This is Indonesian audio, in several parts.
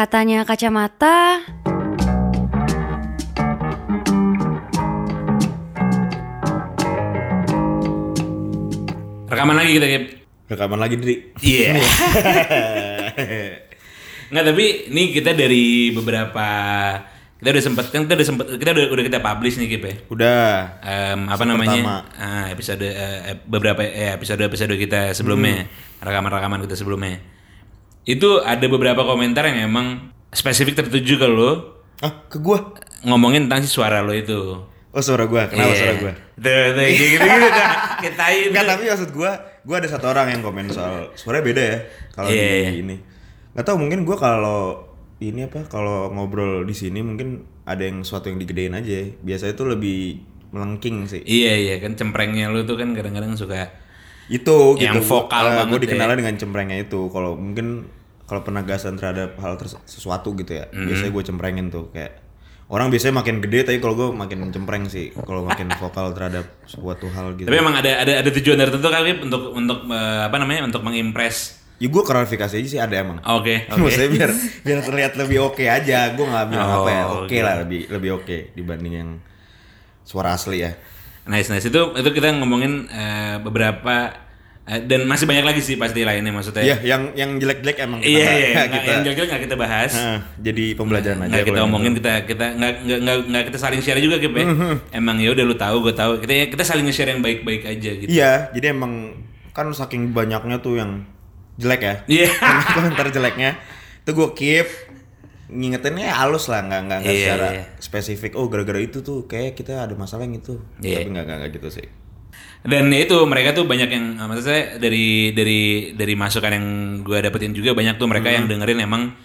Katanya kacamata, Rekaman lagi kita, Gip. Rekaman lagi, Dri. Iya. Nggak, tapi ini kita dari beberapa kita udah sempet kan kita udah sempet kita udah, udah kita publish nih Kip ya. Udah. Em, apa Episode namanya ah, episode eh, beberapa eh, episode episode kita sebelumnya Hmm. rekaman-rekaman kita sebelumnya itu ada beberapa komentar yang emang spesifik tertuju ke lo Ah, ke gua. ngomongin tentang si suara lo itu Oh, suara gua. Kenapa Iya. suara gua? Tuh, tuh, gitu gitu gitu kita Enggak, tapi maksud gua, gua ada satu orang yang komen soal suaranya beda ya kalau Iya, di iya. ini. Enggak tahu mungkin gua kalau ini apa kalau ngobrol di sini mungkin ada yang suatu yang digedein aja. Biasanya tuh lebih melengking sih. iya iya kan cemprengnya lo tuh kan kadang-kadang suka Itu gitu. Yang vokal gue banget ya. dikenalnya dengan cemprengnya itu. Kalau mungkin kalau penegasan terhadap hal sesuatu gitu ya. Hmm. Biasanya gue cemprengin tuh kayak orang biasanya makin gede tapi kalau gue makin cempreng sih kalau makin vokal terhadap suatu hal gitu. tapi emang ada ada ada tujuan tertentu Kip, untuk untuk eh, apa namanya untuk mengimpress Ya gue klarifikasi aja sih ada emang. oke oke Maksudnya biar biar terlihat lebih oke aja. Gue nggak bilang apa ya. Oh, Oke oke. lah lebih lebih oke dibanding yang suara asli ya. Nice nice itu itu kita ngomongin eh, beberapa dan masih banyak lagi sih pasti lainnya maksudnya. Iya, yang yang jelek-jelek emang kita Iya nggak- iya nggak- kita yang jelek nggak kita bahas. Nah, jadi pembelajaran aja. Nggak kita omongin kita kita nggak nggak nggak kita saling share juga Kip ya. Emang ya udah lu tahu gue tahu kita kita saling share yang baik-baik aja gitu. Iya, jadi emang kan saking banyaknya tuh yang jelek ya. Iya. Komentar jeleknya itu gue keep ngingetinnya halus lah, nggak nggak nggak Iya, secara iya. spesifik. Oh gara-gara itu tuh kayak kita ada masalah yang itu. Iya. Tapi nggak nggak gitu sih. Dan itu mereka tuh banyak yang eh, maksud saya dari dari dari masukan yang gue dapetin juga banyak tuh mereka yang dengerin emang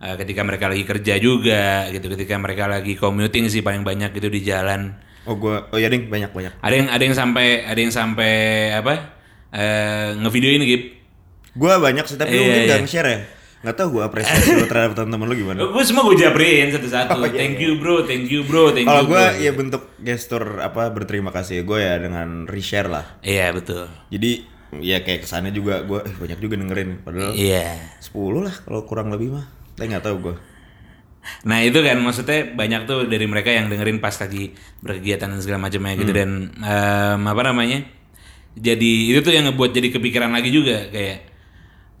eh, ketika mereka lagi kerja juga gitu ketika mereka lagi commuting sih paling banyak gitu di jalan. Oh gue, oh ya ding banyak banyak. Ada yang ada yang sampai ada yang sampai apa? eh ngevideoin gitu. Gue banyak sih tapi lu mungkin iya. nggak nge-share ya. Nggak tahu gue apresiasi lu terhadap teman-teman lu gimana. Gue semua gue japrin satu-satu. thank you bro, thank you bro, thank Kalau you. gue ya bentuk gestur apa berterima kasih gue ya dengan reshare lah. Iya betul. Jadi ya kayak kesannya juga gue eh, banyak juga dengerin padahal Iya. 10 lah kalau kurang lebih mah. Tapi nggak tahu gue. Nah itu kan maksudnya banyak tuh dari mereka yang dengerin pas lagi berkegiatan dan segala macamnya gitu dan em, apa namanya jadi itu tuh yang ngebuat jadi kepikiran lagi juga kayak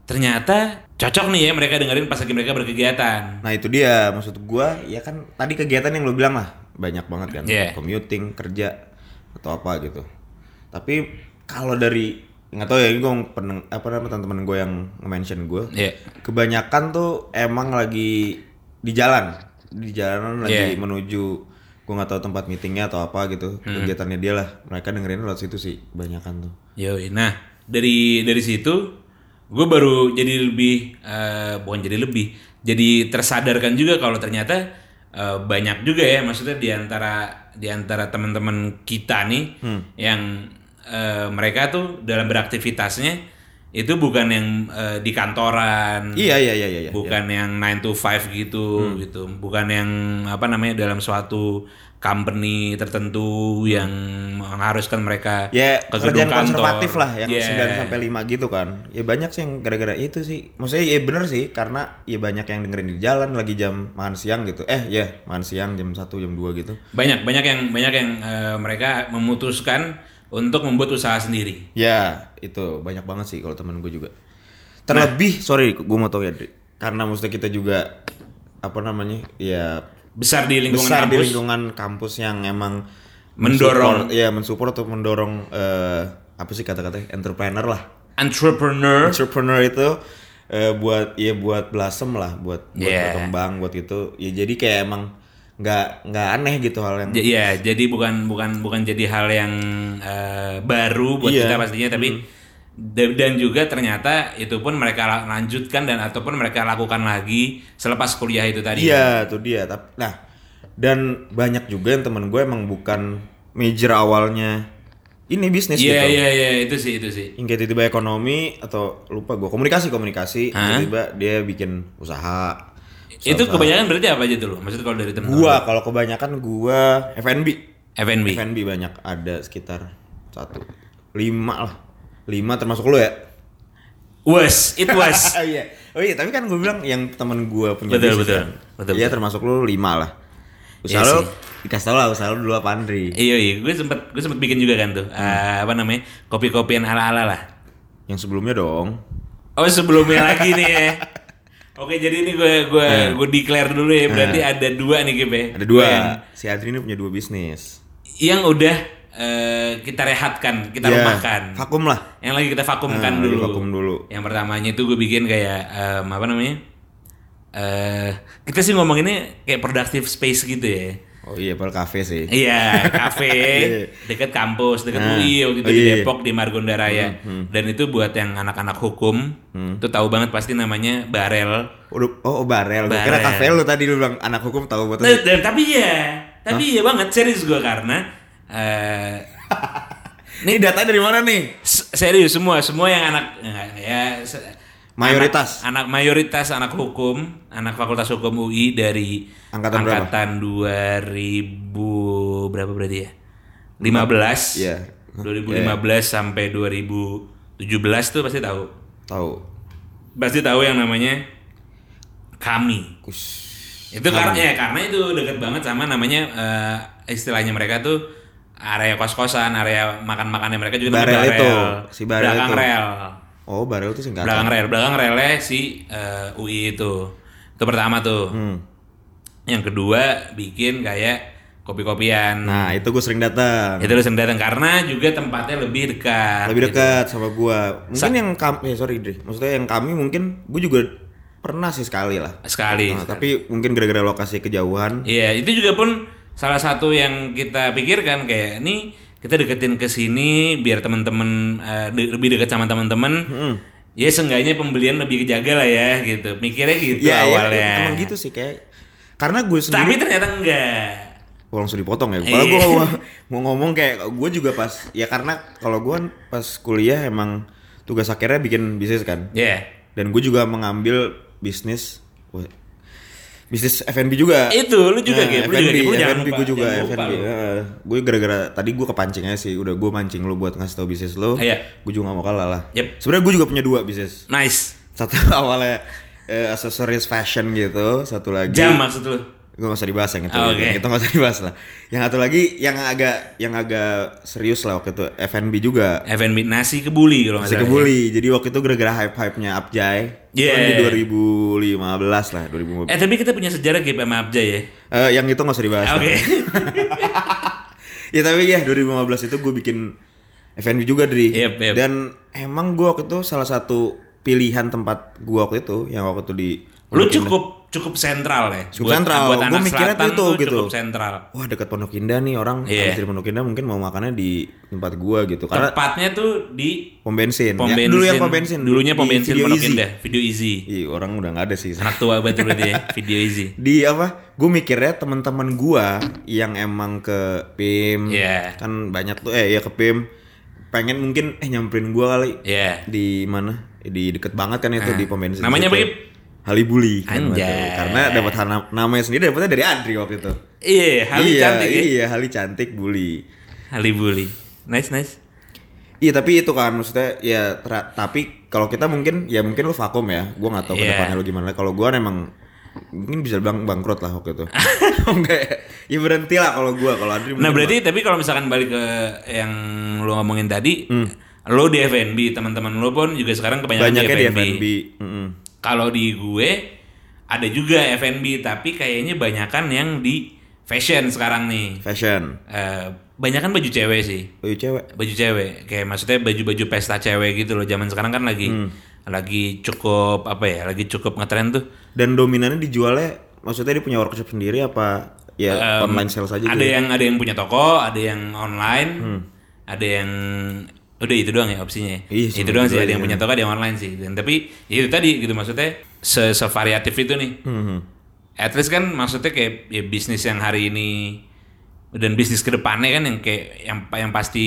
ternyata cocok nih ya mereka dengerin pas lagi mereka berkegiatan. Nah itu dia maksud gua ya kan tadi kegiatan yang lo bilang lah banyak banget kan Iya. commuting kerja atau apa gitu. Tapi kalau dari nggak tahu ya gue peneng apa namanya teman-teman gue yang nge-mention gue Iya. kebanyakan tuh emang lagi di jalan di jalanan lagi Iya. menuju gue nggak tahu tempat meetingnya atau apa gitu Hmm. kegiatannya dia lah mereka dengerin lewat situ sih kebanyakan tuh Yoi. Nah dari dari situ gue baru jadi lebih eh, bukan jadi lebih jadi tersadarkan juga kalau ternyata eh, banyak juga ya maksudnya di antara di antara teman-teman kita nih yang eh, mereka tuh dalam beraktivitasnya itu bukan yang eh, di kantoran iya iya iya iya iya. bukan yang 9 to 5 gitu gitu. Bukan yang apa namanya dalam suatu company tertentu yang mengharuskan mereka ya ke gedung kantor. konservatif lah yang Yeah. 9 sampai 5 gitu kan. Ya banyak sih yang gara-gara itu sih. Maksudnya ya bener sih karena ya banyak yang dengerin di jalan lagi jam makan siang gitu. Eh ya makan siang jam 1 jam 2 gitu. Banyak banyak yang banyak yang eh, mereka memutuskan untuk membuat usaha sendiri. Ya itu banyak banget sih kalau temen gue juga. Terlebih sorry gue mau tau ya Dri. karena maksudnya kita juga apa namanya ya besar di lingkungan besar di kampus lingkungan kampus yang emang Mendorong. mensupport- ya mensupport atau mendorong eh, apa sih kata-kata entrepreneur lah entrepreneur entrepreneur itu eh, buat ya buat blossom lah buat buat Yeah. berkembang buat itu ya jadi kayak emang nggak nggak aneh gitu hal yang Iya, jadi bukan bukan bukan jadi hal yang eh, baru buat Iya. kita pastinya, tapi da- dan juga ternyata itu pun mereka la- lanjutkan dan ataupun mereka lakukan lagi selepas kuliah itu tadi. iya tuh dia tapi nah dan banyak juga yang temen gue emang bukan major awalnya ini bisnis Iya gitu iya iya itu sih itu sih. kayak tiba-tiba ekonomi atau lupa gue komunikasi komunikasi tiba-tiba dia bikin usaha Itu kebanyakan berarti apa aja tuh lo? Maksudnya kalau dari temen gua kalau kebanyakan gua F&B F&B. F&B banyak ada sekitar satu lima lah lima termasuk lu ya Was, it was. iya Oh iya, tapi kan gue bilang yang temen gue punya Betul, bisnis betul. kan. Betul, Iya termasuk lu lima lah. Usaha Iya lu, sih. dikasih tau lah usaha lu dulu apa Andri. Iya iya, gue sempet gue sempet bikin juga kan tuh, eh, apa namanya kopi-kopian ala-ala lah. Yang sebelumnya dong. Oh sebelumnya lagi nih ya. Oke jadi ini gue gue gue declare dulu ya, berarti ada dua nih Gip ya. Ada dua. Yang, Si Andri ini punya dua bisnis. yang udah eh, kita rehatkan, kita Ya, rumahkan. Vakum lah. Yang lagi kita vakumkan Nah, lagi dulu. vakum dulu. Yang pertamanya itu gue bikin kayak em, apa namanya? eh kita sih ngomonginnya kayak productive space gitu ya. Oh iya, Pel Cafe sih. Iya, kafe dekat kampus, dekat Nah, UI waktu itu oh di iya. Depok di Margonda Raya. Dan itu buat yang anak-anak hukum, itu tahu banget pasti namanya Barel. Oh, oh barel. Gua kira Barel. kafe lu tadi lu bilang anak hukum tahu buat dan- tapi ya, tapi ya banget serius gue karena eh Ini data dari mana nih? serius semua, semua yang anak ya Mayoritas. anak, anak mayoritas anak hukum, anak Fakultas Hukum UI dari Angkatan berapa? angkatan 2000 berapa berarti ya? 15. Iya. 2015 sampai 2017 tuh pasti tahu. Tahu. Pasti tahu yang namanya kami. Kus. Itu karena ya karena itu deket banget sama namanya eh, istilahnya mereka tuh area kos-kosan, area makan-makannya mereka juga Barel itu, si barel belakang itu. rel. Oh, barel itu singkatan. Belakang rel, belakang relnya si eh, UI itu. Itu pertama tuh. Hmm. Yang kedua bikin kayak kopi-kopian. Nah, itu gue sering datang. Itu lu sering datang karena juga tempatnya lebih dekat. Lebih gitu. dekat sama gua. Mungkin yang kami, ya sorry Dre. Maksudnya yang kami mungkin gue juga pernah sih sekali lah. Sekali. Nah, tapi mungkin gara-gara lokasi kejauhan. Iya, itu juga pun salah satu yang kita pikirkan kayak ini kita deketin ke sini biar teman-teman eh, de- lebih dekat sama teman-teman. Ya seenggaknya pembelian lebih kejaga lah ya gitu. Mikirnya gitu Iya, iya, awalnya. emang gitu sih kayak. Karena gue Tapi sendiri ternyata enggak. Oh, langsung dipotong ya. Kalau Iya. gue mau ngomong kayak gue juga pas ya karena kalau gue pas kuliah emang tugas akhirnya bikin bisnis kan. Ya. Dan gue juga mengambil bisnis bisnis F&B juga. Itu lu juga Nah, gitu. F&B, F&B lupa. gue juga F&B. gue gara-gara tadi gue kepancing aja sih. Udah gue mancing lu buat ngasih tau bisnis lu. Iya. Gue juga gak mau kalah lah. Yep. Sebenarnya gue juga punya dua bisnis. Nice. Satu awalnya eh, aksesoris fashion gitu. Satu lagi. Jam maksud lu. Gue gak usah dibahas yang itu. Oh, oke. Yang itu gak usah dibahas lah. Yang satu lagi yang agak yang agak serius lah waktu itu F&B juga. F&B nasi kebuli kalau nggak Masih salah. ya. kebuli. Jadi waktu itu gara-gara hype-hype-nya Abjay. Itu kan Yeah. di 2015 lah, 2015. Eh tapi kita punya sejarah Gip sama Abjay ya. Eh, yang itu gak usah dibahas. Oke. lah. ya tapi ya 2015 itu gue bikin F&B juga dari. Yep, yep. Dan emang gue waktu itu salah satu pilihan tempat gue waktu itu yang waktu itu di Lu cukup cukup sentral ya. Cukup sentral. Buat anak mikirnya tuh tuh gitu. cukup sentral. Wah dekat Pondok Indah nih orang habis dari Pondok Indah mungkin mau makannya di tempat gua gitu karena Tepatnya tuh di pom bensin. pom Ya, bensin. dulu yang pom bensin. Dulunya pom bensin Pondok Easy. Indah, video easy. Iya, orang udah nggak ada sih. Anak tua banget berarti ya, video easy. Di apa? Gue mikirnya teman-teman gua yang emang ke PIM Iya. kan banyak tuh eh ya ke PIM pengen mungkin eh nyamperin gua kali Iya. di mana? Di deket banget kan itu Ah. di pom bensin. Namanya situ. Halibuli kan Anjay. waktu itu. Karena dapat hana- namanya sendiri dapetnya dari Andri waktu itu. Iya, Hali iya, cantik ya. Iya, Hali cantik bully. Hali bully. Nice, nice. Iya tapi itu kan maksudnya ya tra- tapi kalau kita mungkin ya mungkin lu vakum ya. Gua nggak tahu Iya. ke depannya lu gimana. Kalau gua emang mungkin bisa bilang bangkrut lah waktu itu. Enggak. ya berhenti lah kalau gua kalau Andri Nah berarti tapi kalau misalkan balik ke yang lu ngomongin tadi, lo di F&B, teman-teman lo pun juga sekarang kebanyakan banyaknya di di F&B. F&B. Mm-mm. Kalau di gue ada juga F&B, tapi kayaknya banyakan yang di fashion sekarang nih. Fashion. Eh banyakan baju cewek sih. Oh cewek. Baju cewek, kayak maksudnya baju-baju pesta cewek gitu loh. Zaman sekarang kan lagi lagi cukup apa ya? Lagi cukup ngetren tuh. Dan dominannya dijualnya maksudnya dia punya workshop sendiri apa ya Em, online sales aja ada gitu. yang ada yang punya toko, ada yang online, Hmm. ada yang udah itu doang ya opsinya. Iya, itu doang itu sih. Ada yang punya toko, ada yang online sih. Dan tapi ya itu tadi gitu maksudnya se sevariatif itu nih. Mhm. At least kan maksudnya kayak ya bisnis yang hari ini dan bisnis ke depannya kan yang kayak yang yang pasti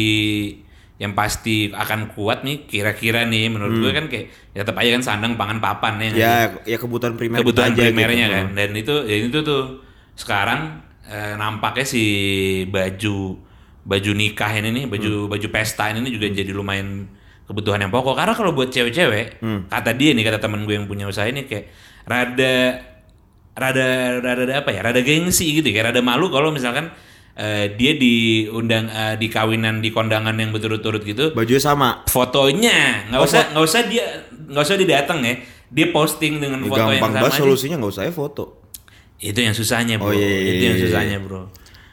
yang pasti akan kuat nih kira-kira nih menurut gue kan kayak ya tetap aja kan sandang pangan papan ya. sih? Hmm. Ya ya kebutuhan primer kebutuhan aja primernya gitu. kan dan itu ya itu tuh sekarang eh, nampaknya si baju baju nikah ini nih baju Hmm. baju pesta ini juga jadi lumayan kebutuhan yang pokok. Karena kalau buat cewek-cewek, kata dia nih kata temen gue yang punya usaha ini kayak rada rada rada, rada apa ya? Rada gengsi gitu kayak rada malu kalau misalkan eh, dia diundang eh, di kawinan di kondangan yang berturut-turut gitu Bajunya sama. fotonya nggak usah nggak usah dia nggak usah dia datang ya dia posting dengan Ya, foto yang gampang sama banget aja. solusinya nggak usah ya foto. itu yang susahnya bro Oh, iya, iya, itu yang iya, iya. susahnya bro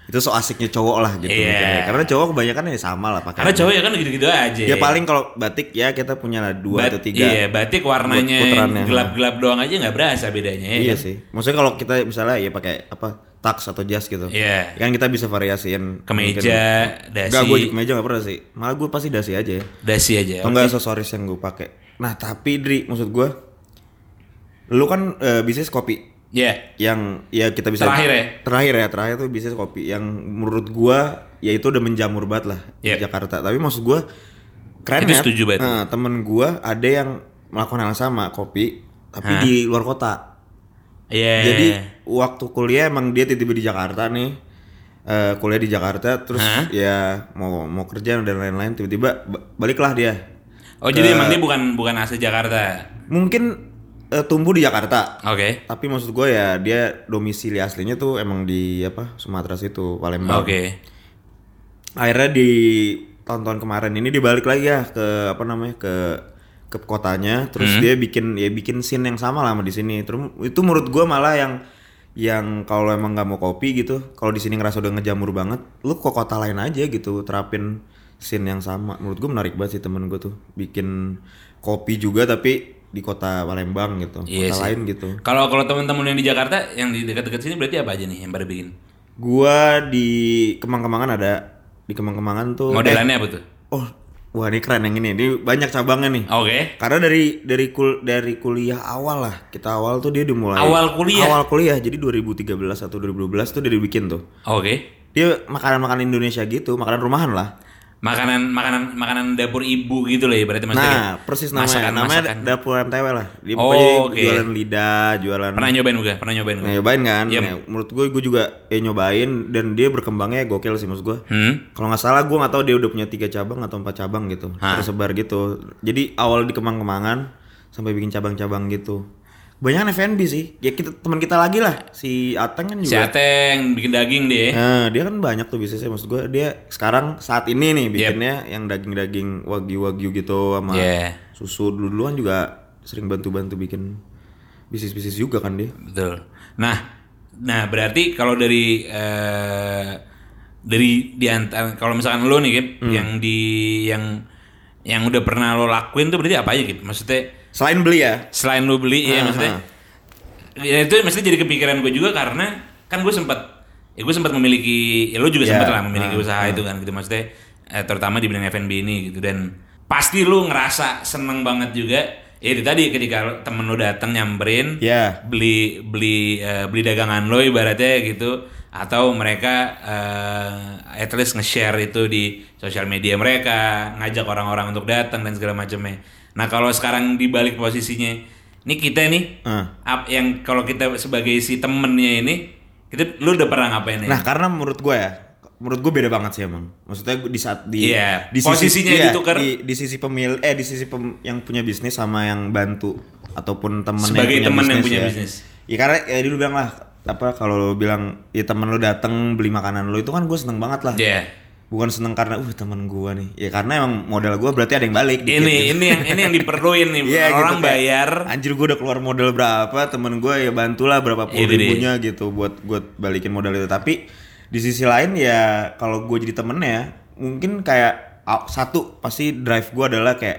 Itu so asiknya cowok lah gitu. Mikirnya. Karena cowok kebanyakan ya sama lah pakai. karena cowok ya kan gitu-gitu aja Ya paling kalau batik ya kita punya lah dua Bat- atau tiga. iya batik warnanya gelap-gelap doang aja nggak berasa bedanya ya Iya kan? sih. Maksudnya kalau kita misalnya ya pakai apa tux atau jas gitu. Iya. Kan kita bisa variasiin. kemeja dasi Enggak, gue kemeja gak pernah sih. Malah gue pasti dasi aja ya. dasi aja Atau enggak aksesoris yang gue pakai. Nah tapi Dri, maksud gue, lu kan eh, bisnis kopi ya yang ya kita bisa Terakhir ya? terakhir ya terakhir tuh bisnis kopi yang menurut gua ya itu udah menjamur banget lah Yep. di Jakarta tapi maksud gua keren Itu ya setuju banget. Nah, temen gua ada yang melakukan hal yang sama kopi tapi Hah? di luar kota Iya. jadi waktu kuliah emang dia tiba-tiba di Jakarta nih eh, kuliah di Jakarta terus Hah? ya mau mau kerja dan lain-lain tiba-tiba ba- baliklah dia oh jadi emang dia bukan bukan asli Jakarta mungkin eh, tumbuh di Jakarta oke tapi maksud gue ya dia domisili aslinya tuh emang di apa Sumatera situ Palembang. oke Akhirnya di tahun-tahun kemarin ini dibalik lagi ya ke apa namanya ke ke kotanya, terus Hmm. dia bikin ya bikin scene yang sama lah sama di sini. Terus itu menurut gue malah yang yang kalau emang nggak mau kopi gitu, kalau di sini ngerasa udah ngejamur banget, lu ke kota lain aja gitu terapin scene yang sama. Menurut gue menarik banget sih temen gue tuh bikin kopi juga tapi di kota Palembang gitu, Iya kota sih. lain gitu. kalau kalau teman-teman yang di Jakarta yang di dekat-dekat sini berarti apa aja nih yang pada bikin Gua di Kemang-Kemangan ada di Kemang-Kemangan tuh modelannya apa tuh eh, oh, wah ini keren yang ini. Ini banyak cabangnya nih. oke Karena dari dari kul dari kuliah awal lah. Kita awal tuh dia dimulai Awal kuliah? Awal kuliah. Jadi 2013 atau 2012 tuh dia dibikin tuh. oke Dia makanan-makanan Indonesia gitu, makanan rumahan lah. Makanan makanan makanan dapur ibu gitu lah ya berarti maksudnya Nah, persis namanya. masakan, namanya masakan. dapur MTW lah. Dia Oh, oke. jualan lidah, jualan pernah nyobain juga pernah nyobain Nah, juga nyobain kan? Yep. Nah, menurut gue, gue juga eh, nyobain dan dia berkembangnya gokil sih maksud gue. hmm Kalau nggak salah gue nggak tahu dia udah punya tiga cabang atau empat cabang gitu, tersebar gitu. Jadi awal di Kemang-Kemangan sampai bikin cabang-cabang gitu. Banyak F&B sih. Ya kita teman kita lagi lah, si Ateng kan si juga. Ateng bikin daging deh Nah, dia kan banyak tuh bisnisnya maksud gue. Dia sekarang saat ini nih bikinnya yang daging-daging wagyu-wagyu gitu sama Iya. susu dulu-duluan juga sering bantu-bantu bikin bisnis-bisnis juga kan dia. betul nah nah berarti kalau dari eh, dari di antara kalau misalkan lo nih Kip, Hmm. yang di yang yang udah pernah lo lakuin tuh berarti apa aja gitu maksudnya Selain beli ya, selain lo beli ya Aha. maksudnya. Ya itu maksudnya jadi kepikiran gue juga karena kan gue sempat ya gue sempat memiliki ya lo juga Ya, sempat lah memiliki ah, usaha itu kan gitu. Maksudnya eh, terutama di bidang F&B ini gitu. Dan pasti lo ngerasa seneng banget juga ya itu tadi ketika temen lo datang nyamperin ya. beli beli eh, beli dagangan lo ibaratnya gitu atau mereka eh, at least nge-share itu di sosial media mereka ngajak orang-orang untuk datang dan segala macamnya. Nah kalau sekarang dibalik posisinya ini kita nih Ah. ap- yang kalau kita sebagai si temennya ini kita lu udah pernah ngapain ya? Nah karena menurut gue ya, menurut gue beda banget sih emang. Maksudnya di saat di Iya, di posisinya iya, ditukar. di, di sisi pemil eh di sisi pem- yang punya bisnis sama yang bantu ataupun temen Sebagai yang punya temen yang bisnis punya ya. bisnis. Ya karena ya dulu bilang lah apa kalau lo bilang ya temen lo datang beli makanan lo itu kan gue seneng banget lah. Iya. Bukan seneng karena uh temen gue nih. Ya karena emang modal gue berarti ada yang balik. dikit ini gitu. ini yang ini yang diperluin nih Iya, orang gitu, kayak, bayar Anjir gue udah keluar modal berapa Temen gue ya bantulah berapa puluh dia. ribunya gitu Buat buat balikin modal itu Tapi di sisi lain ya Kalau gue jadi temennya Mungkin kayak Satu pasti drive gue adalah kayak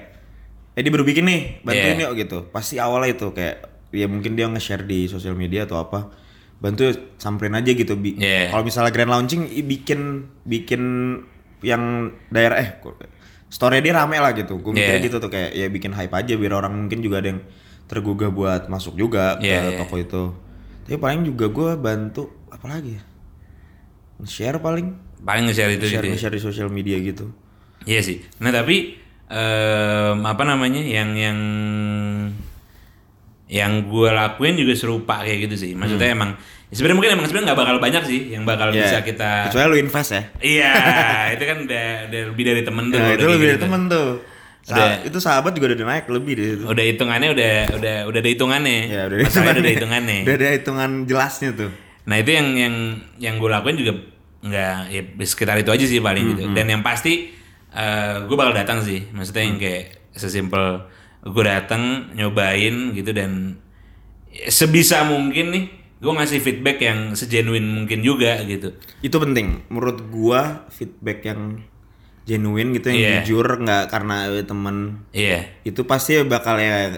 Eh dia baru bikin nih Bantuin Iya. yuk gitu Pasti awalnya itu kayak Ya mungkin dia nge-share di sosial media atau apa Bantu samperin aja gitu Bi- Iya. Kalau misalnya grand launching Bikin Bikin Yang daerah eh Story dia rame lah gitu Gue mikirnya Iya. gitu tuh kayak ya bikin hype aja biar orang mungkin juga ada yang tergugah buat masuk juga ke Iya, iya. toko itu. Tapi paling juga gue bantu apa lagi ya? Share paling, paling nge-share itu share gitu ya. share di sosial media gitu. Iya sih. Nah tapi em, apa namanya yang yang yang gue lakuin juga serupa kayak gitu sih. Maksudnya emang ya sebenarnya mungkin emang sebenarnya nggak bakal banyak sih yang bakal Hmm. Iya. bisa kita. Kecuali lu invest ya. Iya, itu kan udah, udah lebih dari temen tuh. Kalau itu lebih kayak dari gitu. temen tuh. Sa- Udah. itu sahabat juga udah naik lebih deh itu. Udah hitungannya udah udah udah ada hitungannya. Ya, udah ada hitungannya. Udah ada hitungan jelasnya tuh. Nah itu yang yang yang gue lakuin juga nggak ya sekitar itu aja sih paling Hmm, gitu. Dan yang pasti gue bakal datang sih. Maksudnya yang kayak sesimpel gue datang nyobain gitu dan sebisa mungkin nih gue ngasih feedback yang segenuine mungkin juga gitu. Itu penting. Menurut gua feedback yang genuine gitu yang Iya. jujur nggak karena eh, temen Iya. itu pasti bakal ya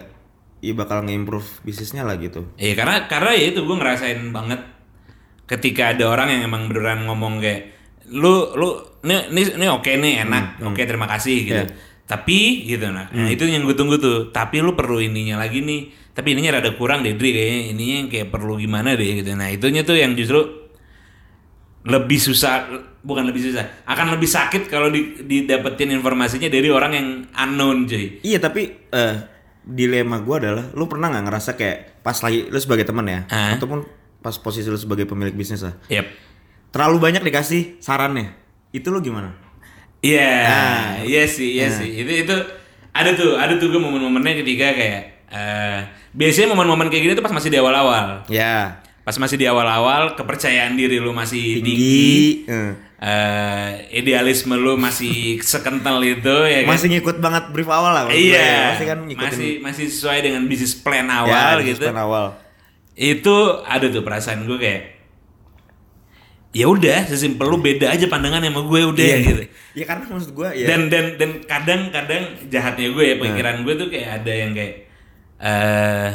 ya bakal nge-improve bisnisnya lah gitu. Iya karena karena ya itu gue ngerasain banget ketika ada orang yang emang beneran ngomong kayak lu lu ini ini, ini oke nih enak oke terima kasih gitu. Iya. tapi gitu nah, nah itu yang gue tunggu tuh. Tapi lu perlu ininya lagi nih. Tapi ininya rada kurang deh Dri kayaknya. Ininya yang kayak perlu gimana deh gitu. Nah itunya tuh yang justru lebih susah bukan lebih susah akan lebih sakit kalau di, didapetin informasinya dari orang yang unknown cuy. Iya tapi eh dilema gua adalah lu pernah nggak ngerasa kayak pas lagi lu sebagai teman ya Hah? ataupun pas posisi lu sebagai pemilik bisnis lah yep terlalu banyak dikasih sarannya itu lu gimana? Iya, Nah. iya sih, iya sih. Itu itu ada tuh, ada tuh gue momen-momennya ketika kayak eh biasanya momen-momen kayak gini tuh pas masih di awal-awal. Ya Pas masih di awal-awal, kepercayaan diri lu masih tinggi, tinggi, eh. eh, idealisme lu masih sekental itu ya kan. masih ngikut banget brief awal lah. ya. iya, Masih kan ngikutin masih masih sesuai dengan bisnis plan ya, awal bisnis gitu. plan awal. Itu ada tuh perasaan gue kayak ya udah sesimpel lu beda aja pandangan sama gue udah Iya gitu. Ya karena maksud gua ya. dan dan dan kadang-kadang jahatnya gue ya pikiran gue tuh kayak ada yang kayak eh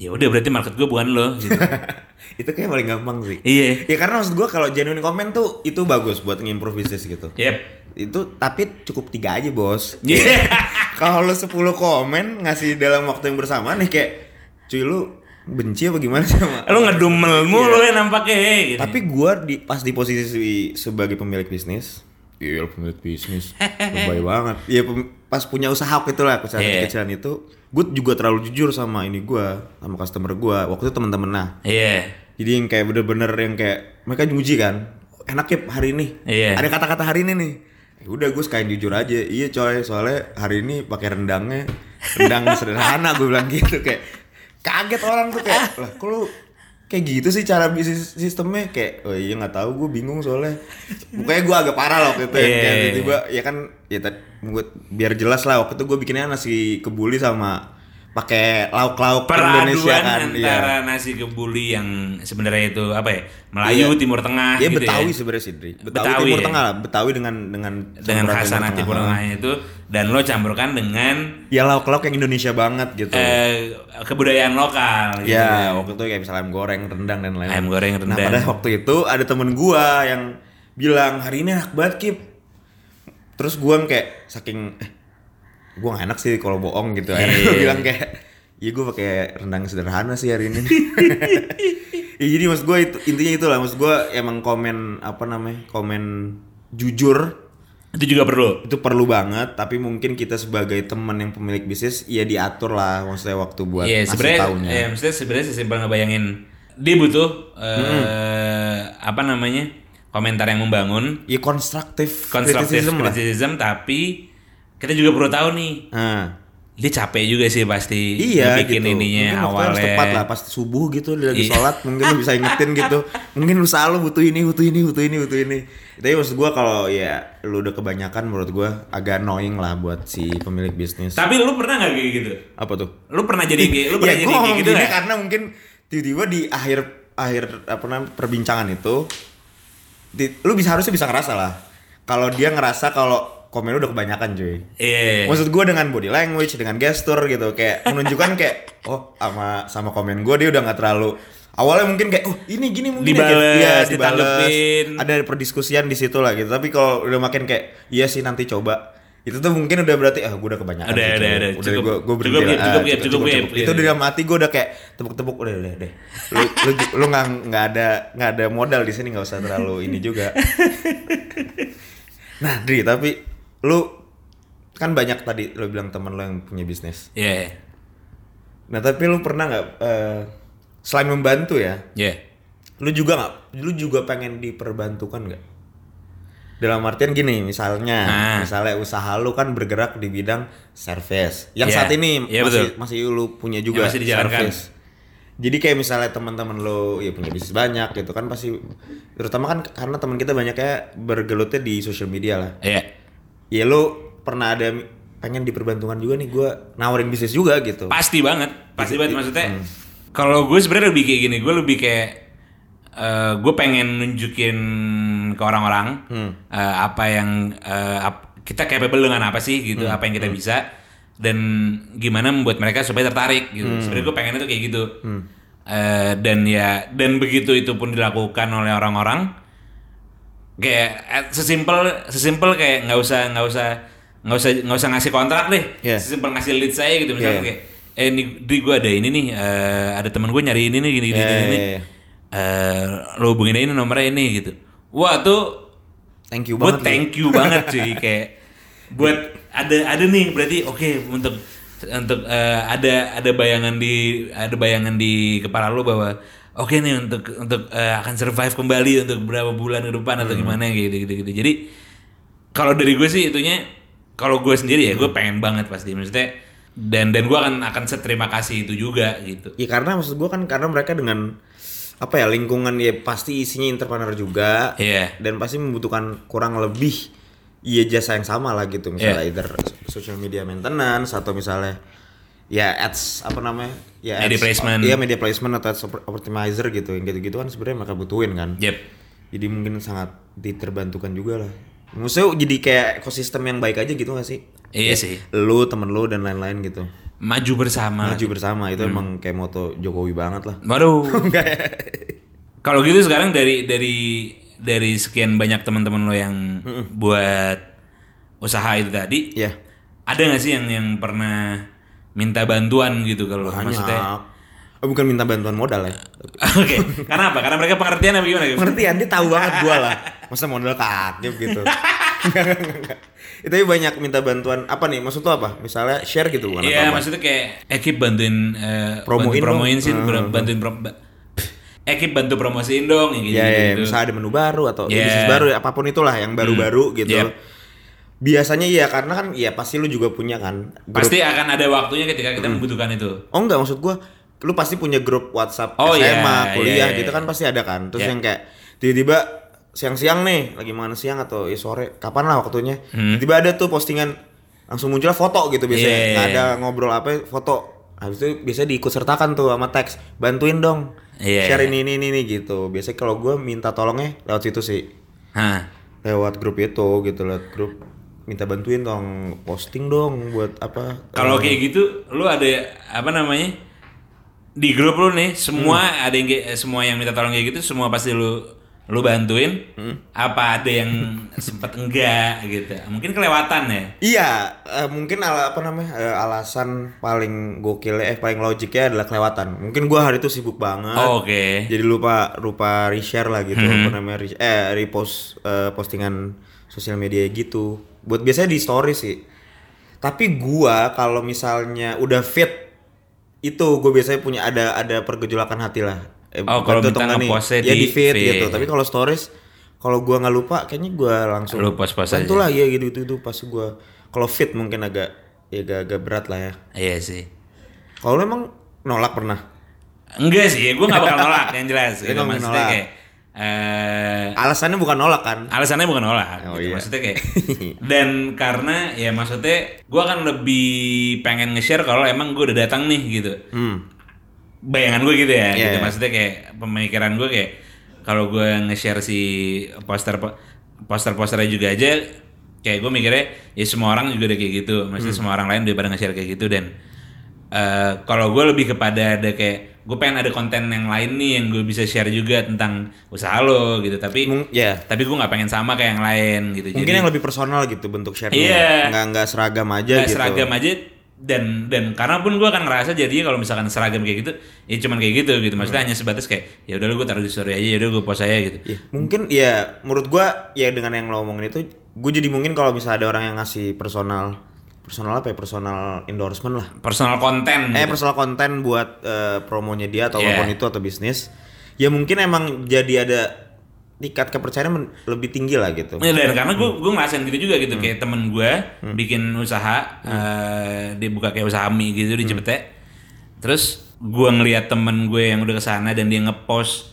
ya udah berarti market gue bukan lo gitu. itu kayak paling gampang sih. iya. Ya karena maksud gua kalau genuine comment tuh itu bagus buat ngimprove bisnis gitu. Yep. Itu tapi cukup tiga aja bos. Iya. Kalau lu 10 komen ngasih dalam waktu yang bersamaan nih kayak cuy lu benci apa gimana sih sama Lu ngedumel mulu ya nampaknya gitu. Tapi gua di pas di posisi sebagai pemilik bisnis, iya pemilik bisnis, lebay banget. Iya pem- pas punya usaha waktu itu lah, usaha Iya. kecilan itu, gue juga terlalu jujur sama ini gua, sama customer gua. Waktu itu teman-teman nah. Iya. Jadi yang kayak bener-bener yang kayak mereka nguji kan, enak ya hari ini. Iya. Ada kata-kata hari ini nih. Ya udah gue sekalian jujur aja. Iya coy, soalnya hari ini pakai rendangnya rendang sederhana gue bilang gitu kayak kaget orang tuh kayak lah kok lu kayak gitu sih cara bisnis sistemnya? Kayak oh iya nggak tahu gue bingung soalnya. Pokoknya gue agak parah loh waktu itu Iya, kayak iya, tiba-tiba ya kan ya tadi biar jelas lah waktu itu gue bikinnya nasi kebuli sama pakai lauk-lauk Indonesia Peraduan kan iya. antara nasi kebuli yang sebenarnya itu apa ya? Melayu, Iya. Timur Tengah Iya gitu Betawi ya. sebenarnya sih. Betawi, Betawi Timur ya? Tengah lah, Betawi dengan dengan Dengan khasanah Timur Tengahnya itu dan lo campurkan dengan Ya lauk-lauk yang Indonesia banget gitu. eh, kebudayaan lokal gitu. ya, waktu itu kayak misalnya ayam goreng, rendang dan lain-lain. Ayam goreng, Nah, rendang. pada waktu itu ada temen gua yang bilang hari ini enak banget Kip. Terus gua kayak saking eh, gua gak enak sih kalau bohong gitu. Akhirnya gua Iya. bilang kayak Iya gue pakai rendang sederhana sih hari ini. ya, jadi maksud gue itu intinya itu lah maksud gue emang komen apa namanya komen jujur Itu juga perlu. itu perlu banget tapi mungkin kita sebagai teman yang pemilik bisnis ya diatur lah maksudnya waktu buat Iya, ngasih sebenarnya taunya ya, maksudnya sebenarnya sesimpel ngebayangin dia butuh eh, apa namanya? komentar yang membangun, ya konstruktif konstruktif criticism lah criticism tapi kita juga perlu tahu nih, nah, dia capek juga sih pasti iya bikin gitu. ininya mungkin harus awalnya. tepat lah pas subuh gitu dia lagi Iya. sholat mungkin lu bisa ingetin gitu. Mungkin lu selalu butuh ini butuh ini butuh ini butuh ini. Tapi maksud gua kalau ya lu udah kebanyakan menurut gua agak annoying lah buat si pemilik bisnis. Tapi lu pernah nggak kayak gitu? apa tuh? Lu pernah jadi kayak lu pernah ya, jadi kayak gitu gini karena mungkin tiba-tiba di akhir akhir apa namanya perbincangan itu di- lu bisa harusnya bisa ngerasa lah. Kalau dia ngerasa kalau komen lu udah kebanyakan cuy Iya. maksud gue dengan body language dengan gestur gitu kayak menunjukkan kayak oh sama sama komen gue dia udah nggak terlalu awalnya mungkin kayak oh ini gini mungkin ya, Dibales, kayak, iya, dibales. ditanggepin. ada perdiskusian di situ lah gitu tapi kalau udah makin kayak iya sih nanti coba itu tuh mungkin udah berarti ah gue udah kebanyakan Udah, sih, udah, udah. udah Cukup. gue gue Cukup, Gip. Cukup, Gip. Cukup, Gip. itu Iya. di dalam hati gue udah kayak tepuk-tepuk udah udah deh lu lu lu nggak nggak ada nggak ada modal di sini nggak usah terlalu ini juga nah Dri tapi lu kan banyak tadi lu bilang temen lu yang punya bisnis Iya. nah tapi lu pernah nggak eh, selain membantu ya Iya. lu juga nggak lu juga pengen diperbantukan nggak Dalam artian gini, misalnya, Ah. misalnya usaha lu kan bergerak di bidang service. Yang Iya. saat ini Iya, masih betul. masih lu punya juga masih dijalankan. service. Jadi kayak misalnya teman-teman lo ya punya bisnis banyak gitu kan pasti terutama kan karena teman kita banyaknya bergelutnya di sosial media lah. Iya. Ya lu pernah ada pengen diperbantukan juga nih gua nawarin bisnis juga gitu. Pasti banget, pasti banget maksudnya. Hmm. Kalau gue sebenarnya lebih kayak gini, gue lebih kayak eh, gue pengen nunjukin ke orang-orang Hmm. eh, apa yang eh, ap- kita capable dengan apa sih gitu, Hmm. apa yang kita bisa dan gimana membuat mereka supaya tertarik gitu. Hmm. Sebenarnya gue pengen itu kayak gitu. Eh, dan ya dan begitu itu pun dilakukan oleh orang-orang kayak eh, sesimpel sesimpel kayak nggak usah nggak usah nggak usah nggak usah ngasih kontrak deh Iya. sesimpel ngasih lead saya gitu misalnya Iya. kayak eh ini di gue ada ini nih eh, ada teman gue nyari ini nih gini gini Iya, gini, gini. iya. Eh, lo hubungin ini nomornya ini gitu wah tuh Thank you buat banget. thank you banget cuy kayak buat ada ada nih berarti oke untuk untuk eh, ada ada bayangan di ada bayangan di kepala lu bahwa oke nih untuk untuk eh, akan survive kembali untuk berapa bulan ke depan atau gimana gitu gitu gitu. Jadi kalau dari gue sih itunya kalau gue sendiri ya gue pengen banget pasti. Maksudnya dan dan gue akan akan seterima kasih itu juga gitu. Ya karena maksud gua kan karena mereka dengan apa ya lingkungan ya pasti isinya entrepreneur juga. Iya. dan pasti membutuhkan kurang lebih iya jasa yang sama lah gitu. Misalnya Iya. either social media maintenance atau misalnya ya ads apa namanya? Ya Media ads- placement. iya media placement atau ads op- optimizer gitu. Yang gitu-gitu kan sebenarnya mereka butuhin kan. Yep. Jadi mungkin sangat diterbantukan juga lah. Maksudnya jadi kayak ekosistem yang baik aja gitu gak sih? Iya sih. lu temen lu dan lain-lain gitu. Maju bersama. Maju bersama. Itu Hmm. emang kayak moto Jokowi banget lah. Waduh. Kalau gitu sekarang dari dari dari sekian banyak teman-teman lo yang buat usaha itu tadi, ya ada nggak sih yang yang pernah minta bantuan gitu kalau maksudnya? Oh, bukan minta bantuan modal ya. Oke, karena apa? Karena mereka pengertian apa gimana? Pengertian dia tahu banget gua lah. Masa modal kakep gitu. Enggak, enggak, enggak. Itu banyak minta bantuan apa nih? Maksud tuh apa? Misalnya share gitu bukan Iya, apa? maksudnya kayak Ekip bantuin eh, Promoin bantu promoin sih, Hmm. bantuin prom Ekip bantu promosiin dong gitu. Ya, gitu. misalnya ada menu baru atau Iya. bisnis baru apa pun itulah yang baru-baru gitu. Yep. Biasanya iya karena kan ya pasti lu juga punya kan. grup- Pasti akan ada waktunya ketika kita membutuhkan itu. Oh enggak maksud gua lu pasti punya grup WhatsApp Oh, SMA, iya, kuliah iya, gitu iya. kan pasti ada kan. Terus Iya. yang kayak tiba-tiba siang-siang nih lagi makan siang atau ya sore, kapan lah waktunya. Tiba-tiba ada tuh postingan langsung muncul foto gitu biasanya. Hmm. Iya. Nggak ada ngobrol apa, foto. Habis itu biasanya diikut sertakan tuh sama teks, bantuin dong. Iya. Share ini ini ini ini gitu. Biasanya kalau gua minta tolongnya lewat situ sih. Hah. Lewat grup itu gitu, lewat grup minta bantuin dong posting dong buat apa Kalau kayak gitu, lu ada apa namanya? Di grup lu nih, semua Hmm. ada yang kayak- semua yang minta tolong kayak gitu, semua pasti lu lu bantuin. Hmm. Apa ada yang sempet enggak gitu? Mungkin kelewatan ya. Iya, eh, mungkin ala, apa namanya eh, alasan paling gokil eh paling logiknya adalah kelewatan. Mungkin gua hari itu sibuk banget. Oh, Oke. Jadi lupa lupa reshare lah gitu Mhm. apa namanya eh repost eh, postingan sosial media gitu. Buat biasanya di story sih. Tapi gua kalau misalnya udah fit itu gue biasanya punya ada ada pergejolakan hati lah. Eh, Oh, kalau minta nih? nge-postnya ya di di feed feed. gitu. Tapi kalau stories kalau gua nggak lupa kayaknya gua langsung Lu post-post aja. Bantu lah ya gitu itu pas gua kalau fit mungkin agak ya agak, agak berat lah ya. Iya sih. Kalau emang nolak pernah? Enggak sih, gue gak bakal nolak yang jelas. Gitu. nggak Maksudnya nolak. kayak eh Alasannya bukan nolak kan? alasannya bukan nolak Oh, gitu. iya. maksudnya kayak dan karena ya maksudnya gue akan lebih pengen nge-share kalau emang gue udah datang nih gitu Hmm. bayangan gue gitu ya Iya, gitu iya. maksudnya kayak pemikiran gue kayak kalau gue nge-share si poster poster posternya juga aja kayak gue mikirnya ya semua orang juga udah kayak gitu maksudnya Hmm. semua orang lain udah pada nge-share kayak gitu dan eh, kalau gue lebih kepada ada kayak gue pengen ada konten yang lain nih yang gue bisa share juga tentang usaha lo gitu. Tapi Mung- ya. tapi gue nggak pengen sama kayak yang lain gitu. Mungkin jadi yang lebih personal gitu bentuk share Iya. nggak nggak seragam aja nggak gitu. seragam aja dan dan karena pun gue akan ngerasa jadinya kalau misalkan seragam kayak gitu ya cuman kayak gitu gitu. Maksudnya hanya sebatas kayak ya udah lu gue taruh di story aja ya udah gue post aja gitu. Ya, mungkin ya menurut gua ya dengan yang lo omongin itu gue jadi mungkin kalau misalnya ada orang yang ngasih personal personal apa ya personal endorsement lah personal konten eh gitu. personal konten buat eh, promonya dia atau apa pun itu atau bisnis ya mungkin emang jadi ada tingkat kepercayaan lebih tinggi lah gitu. Ya, dan karena gue gue ngerasain gitu juga Hmm. gitu kayak temen gue bikin usaha eh, dia buka kayak usaha mie gitu Hmm. di Cipete terus gue ngeliat temen gue yang udah ke sana dan dia ngepost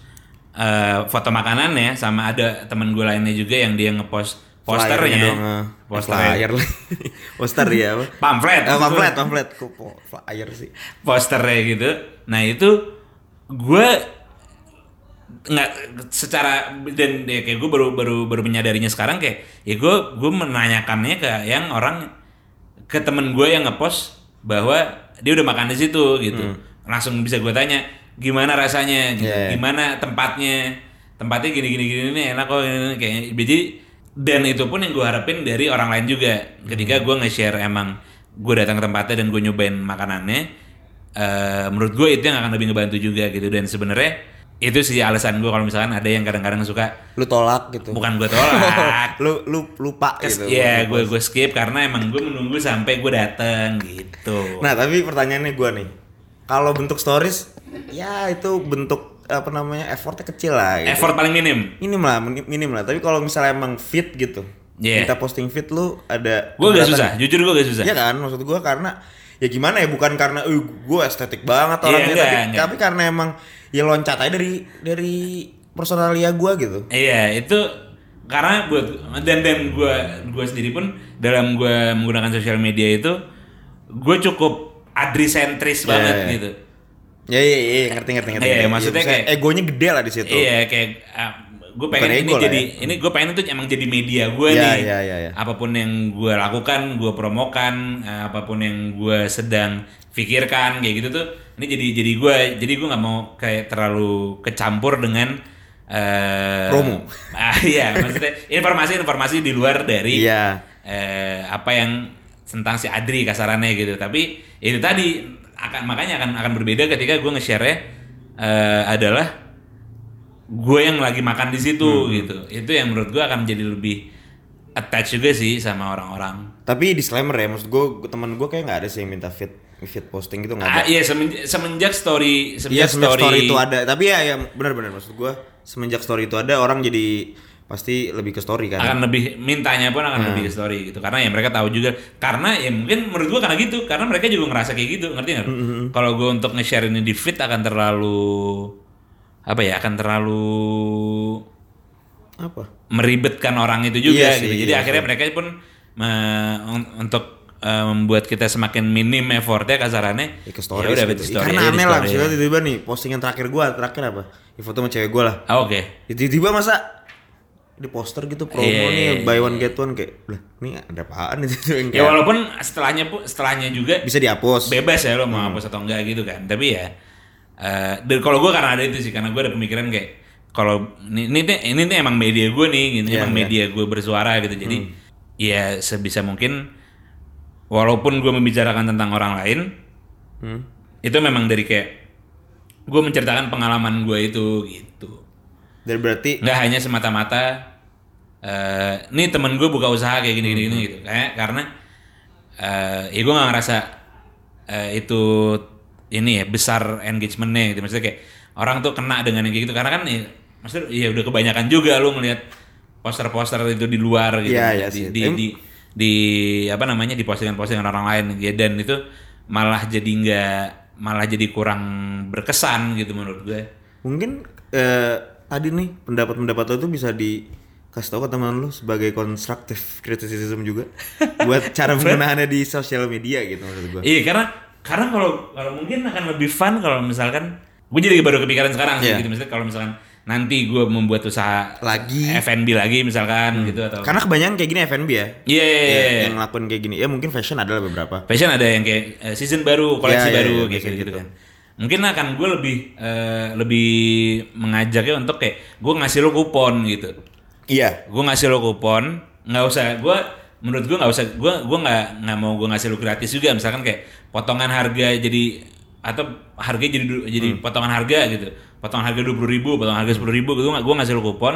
eh, foto makanannya sama ada temen gue lainnya juga yang dia ngepost posternya dong, eh, posternya flyer lagi. Poster ya pamflet Eh, pamflet, pamflet. Kok flyer sih? posternya gitu. Nah itu gue nggak secara dan ya kayak gue baru baru baru menyadarinya sekarang kayak ya gue gue menanyakannya ke yang orang ke temen gue yang ngepost bahwa dia udah makan di situ gitu langsung bisa gue tanya gimana rasanya gitu. Yeah. gimana tempatnya tempatnya gini gini gini enak kok gini, gini. kayak jadi dan itu pun yang gue harapin dari orang lain juga ketika gue nge-share emang gue datang ke tempatnya dan gue nyobain makanannya eh menurut gue itu yang akan lebih ngebantu juga gitu dan sebenarnya itu sih alasan gue kalau misalkan ada yang kadang-kadang suka Lu tolak gitu. bukan gue tolak Lu lu lupa gitu. Iya, gue gue skip karena emang gue menunggu sampai gue dateng gitu. Nah, tapi pertanyaannya gua nih. Kalau bentuk stories ya itu bentuk apa namanya effortnya kecil lah gitu. Effort paling minim. minim lah minim, lah tapi kalau misalnya emang fit gitu Iya. kita posting fit lu ada Gue gak susah, jujur gue gak susah. Iya kan maksud gua karena ya gimana ya bukan karena eh gue estetik banget Iya, orangnya enggak, tapi, enggak. tapi karena emang ya loncat aja dari dari personalia gua gitu Iya, itu karena buat dan dan gue gue sendiri pun dalam gue menggunakan sosial media itu gue cukup adrisentris Iya, banget iya. gitu. Ya iya iya ngerti ngerti ngerti Iya, ngerti. maksudnya maksudnya kayak- egonya gede lah di situ Iya kayak gue pengen Bukan ini jadi ya. ini gue pengen itu emang jadi media gue Iya, nih. iya, iya, iya. Apa pun yang gue lakukan, gue promokan, eh, apa pun yang gue sedang pikirkan kayak gitu tuh. Ini jadi jadi gue jadi gue nggak mau kayak terlalu kecampur dengan eh Promo. Ah iya maksudnya informasi-informasi di luar dari Iya. eh, apa yang tentang si Adri kasarannya gitu. Tapi itu tadi akan makanya akan akan berbeda ketika gue nge-share eh, adalah gue yang lagi makan di situ Hmm. gitu. Itu yang menurut gue akan menjadi lebih attach juga sih sama orang-orang. tapi disclaimer ya maksud gue teman gue kayak nggak ada sih yang minta fit fit posting gitu nggak ada Ah, iya semenjak, semenjak story Iya semenjak, semenjak story, story itu ada, tapi ya ya benar-benar maksud gua semenjak story itu ada orang jadi pasti lebih ke story kan. akan lebih mintanya pun akan Hmm. lebih ke story gitu karena ya mereka tahu juga karena ya mungkin menurut gua karena gitu karena mereka juga ngerasa kayak gitu ngerti nggak? Hmm, Kalau gua untuk nge-share ini di feed akan terlalu apa ya akan terlalu Apa? meribetkan orang itu juga Iya gitu. sih, Jadi iya akhirnya mereka pun me- un- untuk eh, membuat kita semakin minim effortnya kasarannya. Ya ke story. ya udah gitu. story Karena aneh lah, tiba-tiba nih postingan terakhir gua, terakhir apa? Ya foto sama cewek gua lah. Ah, Oke. Ya, Tiba-tiba masa di poster gitu promo Iya, nih iya, buy one get one kayak lah ini ada apaan itu yang Ya walaupun setelahnya pun setelahnya juga bisa dihapus. bebas ya lo mau Hmm. hapus atau enggak gitu kan tapi ya eh dan kalau gue karena ada itu sih karena gue ada pemikiran kayak kalau ini ini ini emang media gue nih gitu Iya, emang iya. media gue bersuara gitu jadi ya sebisa mungkin walaupun gue membicarakan tentang orang lain Hmm. itu memang dari kayak gue menceritakan pengalaman gue itu gitu Dan berarti nggak hanya semata-mata eh nih temen gue buka usaha kayak gini gini, gini gitu. Kayak karena eh ya gue nggak ngerasa eh, itu ini ya besar engagementnya gitu. Maksudnya kayak orang tuh kena dengan yang kayak gitu. Karena kan ya maksudnya ya udah kebanyakan juga lu ngelihat poster-poster itu di luar gitu. Iya, iya di, sih. di, Em- di di apa namanya di postingan-postingan orang lain. Ya dan itu malah jadi nggak malah jadi kurang berkesan gitu menurut gue mungkin eh, tadi nih pendapat-pendapat lo tuh bisa dikasih tahu ke teman lo sebagai constructive criticism juga buat cara penggunaannya di sosial media gitu maksud gua. Iya karena karena kalau kalau mungkin akan lebih fun kalau misalkan gue jadi baru kepikiran sekarang sih Iya. gitu misalnya kalau misalkan nanti gue membuat usaha Lagi. F&B lagi misalkan gitu atau Karena kebanyakan kayak gini F&B ya. Iya, iya, Ya, iya. yang ngelakuin kayak gini. Ya mungkin fashion adalah beberapa. fashion ada yang kayak eh, season baru koleksi Iya, iya, baru iya, kayak biasanya gitu, gitu. kan mungkin akan gue lebih eh, lebih mengajaknya untuk kayak gue ngasih lo kupon gitu Iya. gue ngasih lo kupon nggak usah. Gue menurut gue nggak usah. Gue gue nggak nggak mau gue ngasih lo gratis juga. Misalkan kayak potongan harga jadi atau harga jadi jadi Hmm. potongan harga gitu. Potongan harga dua puluh ribu potongan harga sepuluh ribu gue nggak gue ngasih lo kupon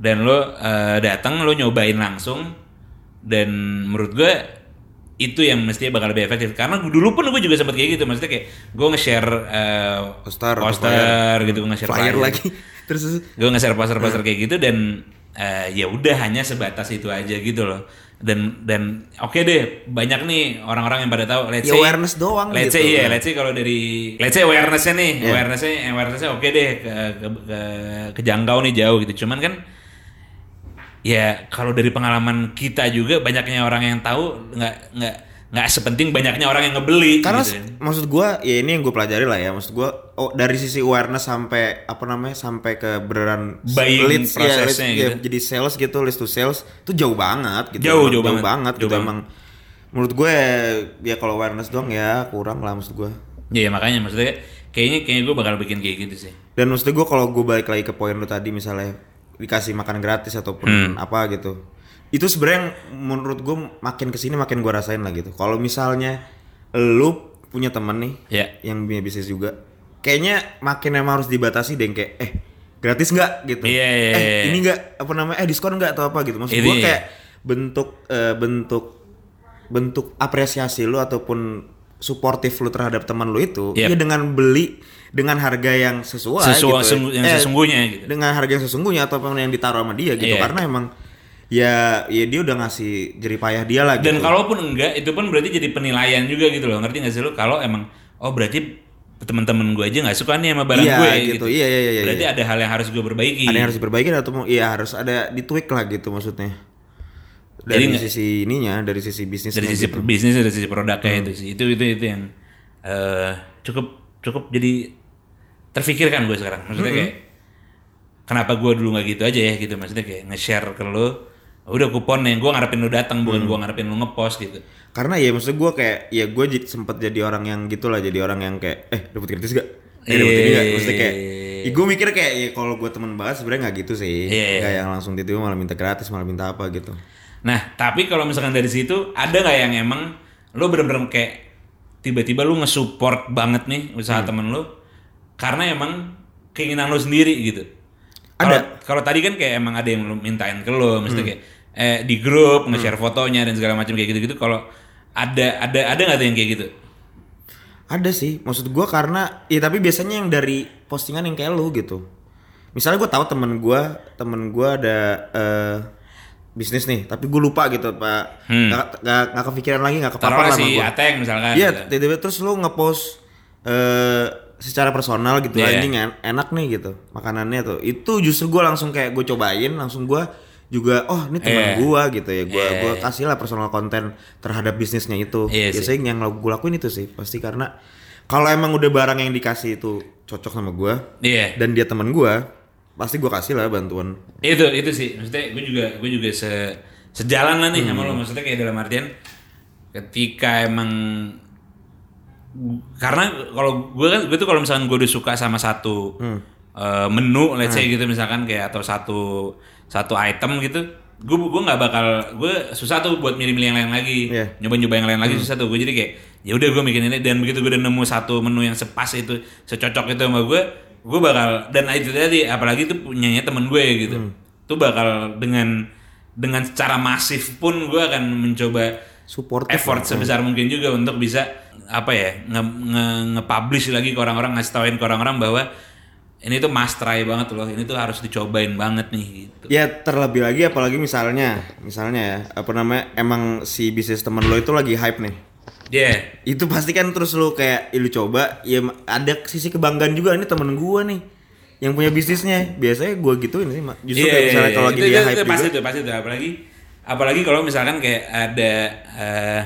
dan lo eh, datang lo nyobain langsung. Dan menurut gue itu yang mestinya bakal lebih efektif. Karena dulu pun gue juga sempat kayak gitu. Maksudnya kayak gue nge-share eh, Poster poster gitu gue nge-share Flyer lagi. terus gue nge-share poster-poster kayak gitu dan eh, ya udah hanya sebatas itu aja gitu loh dan dan oke deh banyak nih orang-orang yang pada tahu let's Ya say awareness doang let's gitu. say iya let's say kalau dari let's say awarenessnya nih Iya. awarenessnya awarenessnya oke deh ke, ke, ke kejangkau nih jauh gitu cuman kan ya kalau dari pengalaman kita juga banyaknya orang yang tahu nggak nggak nggak sepenting banyaknya orang yang ngebeli karena gitu. maksud gua ya ini yang gue pelajari lah ya maksud gua oh dari sisi awareness sampai apa namanya sampai ke beneran Buying leads, ya, leads, prosesnya ya, gitu. jadi sales gitu list to sales itu jauh banget gitu Jauh, Emang jauh banget. gitu Jauh banget. emang menurut gue ya kalau awareness doang ya kurang lah maksud gue ya makanya maksudnya kayaknya kayaknya gue bakal bikin kayak gitu sih dan maksud gue kalau gue balik lagi ke poin lu tadi misalnya dikasih makan gratis ataupun Hmm. apa gitu itu sebenarnya yang menurut gue makin ke sini makin gue rasain lah gitu kalau misalnya lu punya temen nih ya yang punya bisnis juga kayaknya makin emang harus dibatasi deh kayak eh gratis nggak gitu Iya, iya, eh iya. ini nggak apa namanya eh diskon nggak atau apa gitu maksud Ini, gue iya. kayak bentuk eh, bentuk bentuk apresiasi lu ataupun suportif lu terhadap teman lu itu Yep. ya dengan beli dengan harga yang sesuai Sesuai- gitu sungguh- yang Eh, sesungguhnya gitu. dengan harga yang sesungguhnya ataupun yang ditaruh sama dia gitu Iya. karena emang ya ya dia udah ngasih jeripayah dia lah Dan gitu. kalaupun enggak, itu pun berarti jadi penilaian juga gitu loh. Ngerti gak sih lo? Kalau emang, oh berarti teman-teman gue aja nggak suka nih sama barang Iya, gue gitu. Iya, iya, iya, Berarti iya. ada hal yang harus gue perbaiki. ada yang harus diperbaiki atau mau iya harus ada ditweak lah gitu maksudnya dari Jadi sisi ininya dari sisi bisnis dari sisi gitu. bisnis, dari sisi produknya Hmm. itu sih. Itu itu itu yang eh, cukup cukup jadi terfikirkan gue sekarang. Hmm. Maksudnya kayak kenapa gue dulu nggak gitu aja ya gitu. Maksudnya kayak nge-share ke lo, udah kuponnya, gue ngarepin lo datang, Hmm. bukan gue ngarepin lo ngepost gitu. karena ya maksud gue kayak ya gue sempet jadi orang yang gitulah jadi orang yang kayak eh dapat gratis gak eh dapat ini gak maksudnya kayak ya gue mikir kayak ya kalau gue temen banget sebenarnya nggak gitu sih Iya. nggak yang langsung tiba malah minta gratis malah minta apa gitu Nah, tapi kalau misalkan dari situ ada nggak yang emang lo bener-bener kayak tiba-tiba lo nge-support banget nih Hmm. usaha temen lo karena emang keinginan lo sendiri gitu. Ada. Kalau- tadi kan kayak emang ada yang lo mintain ke lo, mesti kayak eh, di grup nge-share fotonya dan segala macam kayak gitu-gitu. Kalau ada ada ada nggak tuh yang kayak gitu? ada sih maksud gue karena ya tapi biasanya yang dari postingan yang kayak lu gitu misalnya gue tahu temen gue temen gue ada eh, bisnis nih tapi gue lupa gitu pak Hmm. nggak nggak nggak kepikiran lagi lah si sama gue Ateng misalkan. Iya, gitu. tiba-tiba terus lu ngepost eh secara personal gitu Iya. anjing en- enak nih gitu makanannya tuh. Itu justru gua langsung kayak gue cobain, langsung gua juga oh ini teman Iya. gua gitu ya. Gua Iya. gua kasih lah personal konten terhadap bisnisnya itu. Iya sih. Biasanya yang gue lakuin itu sih pasti karena kalau emang udah barang yang dikasih itu cocok sama gua Iya. dan dia teman gua, pasti gua kasih lah bantuan. itu itu sih maksudnya gue juga gue juga se sejalan lah nih Hmm. sama lo maksudnya kayak dalam artian ketika emang karena kalau gue kan gue tuh kalau misalkan gue udah suka sama satu Hmm. eh, menu let's say gitu misalkan kayak atau satu satu item gitu gue gue nggak bakal gue susah tuh buat milih-milih yang lain lagi. Iya. nyoba-nyoba yang lain lagi susah tuh. Gue jadi kayak ya udah gue bikin ini dan begitu gue udah nemu satu menu yang sepas itu secocok itu sama gue gue bakal dan itu tadi apalagi itu punyanya temen gue gitu. Tuh bakal dengan dengan secara masif pun gue akan mencoba Support effort sebesar mungkin juga untuk bisa apa ya nge, nge, nge-publish lagi ke orang-orang ngasih tauin ke orang-orang bahwa ini tuh must try banget loh ini tuh harus dicobain banget nih gitu. Ya terlebih lagi apalagi misalnya, misalnya ya, apa namanya, emang si bisnis temen lo itu lagi hype nih. yeah itu pasti kan terus lu kayak ya lu coba. Ya ada sisi kebanggaan juga ini temen gua nih yang punya bisnisnya. Biasanya gua gituin sih justru Iya, kayak misalnya iya, kalau iya. lagi Itu- dia itu- hype itu pasti juga. tuh pasti tuh apalagi apalagi kalau misalkan kayak ada eh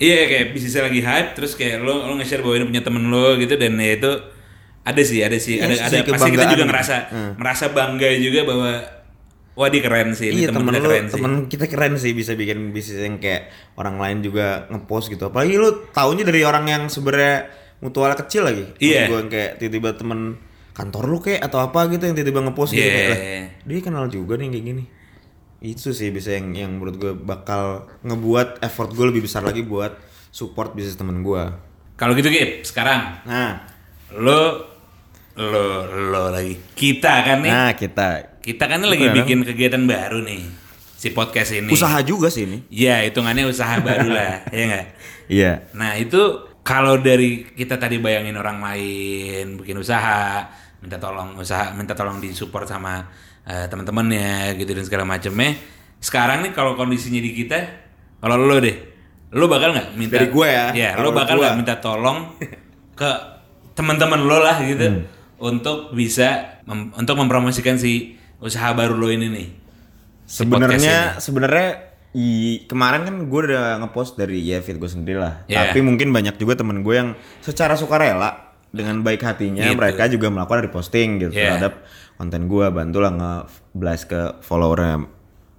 iya kayak bisnisnya lagi hype terus kayak lo lo nge-share bahwa ini punya temen lo gitu dan ya itu ada sih ada sih Iya, ada ada pasti kita juga ngerasa Hmm. merasa bangga juga bahwa wah dia keren sih ini iya temen temen lu keren sih temen kita keren sih bisa bikin bisnis yang kayak orang lain juga ngepost gitu apalagi lu taunya dari orang yang sebenarnya mutual kecil lagi Iya. gua yang kayak tiba-tiba temen kantor lu kayak atau apa gitu yang tiba-tiba ngepost gitu Iya. kayak lah dia kenal juga nih kayak gini itu sih bisa yang yang menurut gue bakal ngebuat effort gue lebih besar lagi buat support bisnis temen gue kalau gitu Gip sekarang. Nah. Lo lo lo lagi kita kan nih. Nah kita. Kita kan lagi Beneran. bikin kegiatan baru nih si podcast ini. Usaha juga sih ini. Ya hitungannya usaha baru lah ya nggak? Iya. Nah itu kalau dari kita tadi bayangin orang lain bikin usaha minta tolong usaha minta tolong disupport sama eh, teman-temannya gitu dan segala macamnya sekarang nih kalau kondisinya di kita kalau lo deh lo bakal nggak minta Dari gue ya, ya lo bakal nggak minta tolong ke teman-teman lo lah gitu Hmm. untuk bisa mem- untuk mempromosikan si usaha baru lo ini nih Si Sebenarnya sebenarnya i- kemarin kan gue udah ngepost dari ya feed gue sendiri lah. Yeah. Tapi mungkin banyak juga temen gue yang secara sukarela dengan baik hatinya Gitu. mereka juga melakukan reposting gitu Yeah. terhadap konten gue bantulah nge-blast ke followernya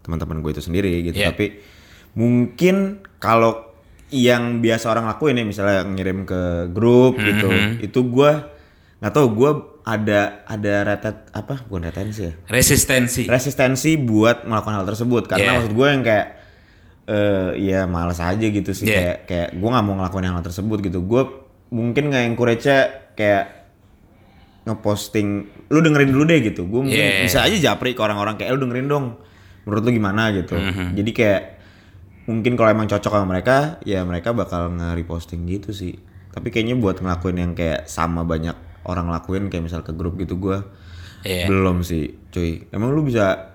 teman-teman gue itu sendiri gitu. Yeah. Tapi mungkin kalau yang biasa orang lakuin ya misalnya ngirim ke grup gitu, Mm-hmm. itu gue nggak tahu gue ada ada retet apa bukan retensi ya resistensi resistensi buat melakukan hal tersebut karena Yeah. maksud gue yang kayak eh ya malas aja gitu sih Yeah. kayak kayak gue nggak mau ngelakuin hal tersebut gitu gue mungkin nggak encourage kayak ngeposting lu dengerin dulu deh gitu gue mungkin Yeah. bisa aja japri ke orang-orang kayak "Eh, lu dengerin dong menurut lu gimana gitu Mhm. jadi kayak mungkin kalau emang cocok sama mereka ya mereka bakal nge-reposting gitu sih tapi kayaknya buat ngelakuin yang kayak sama banyak orang lakuin kayak misal ke grup gitu gue Iya. belum sih, cuy. Emang lu bisa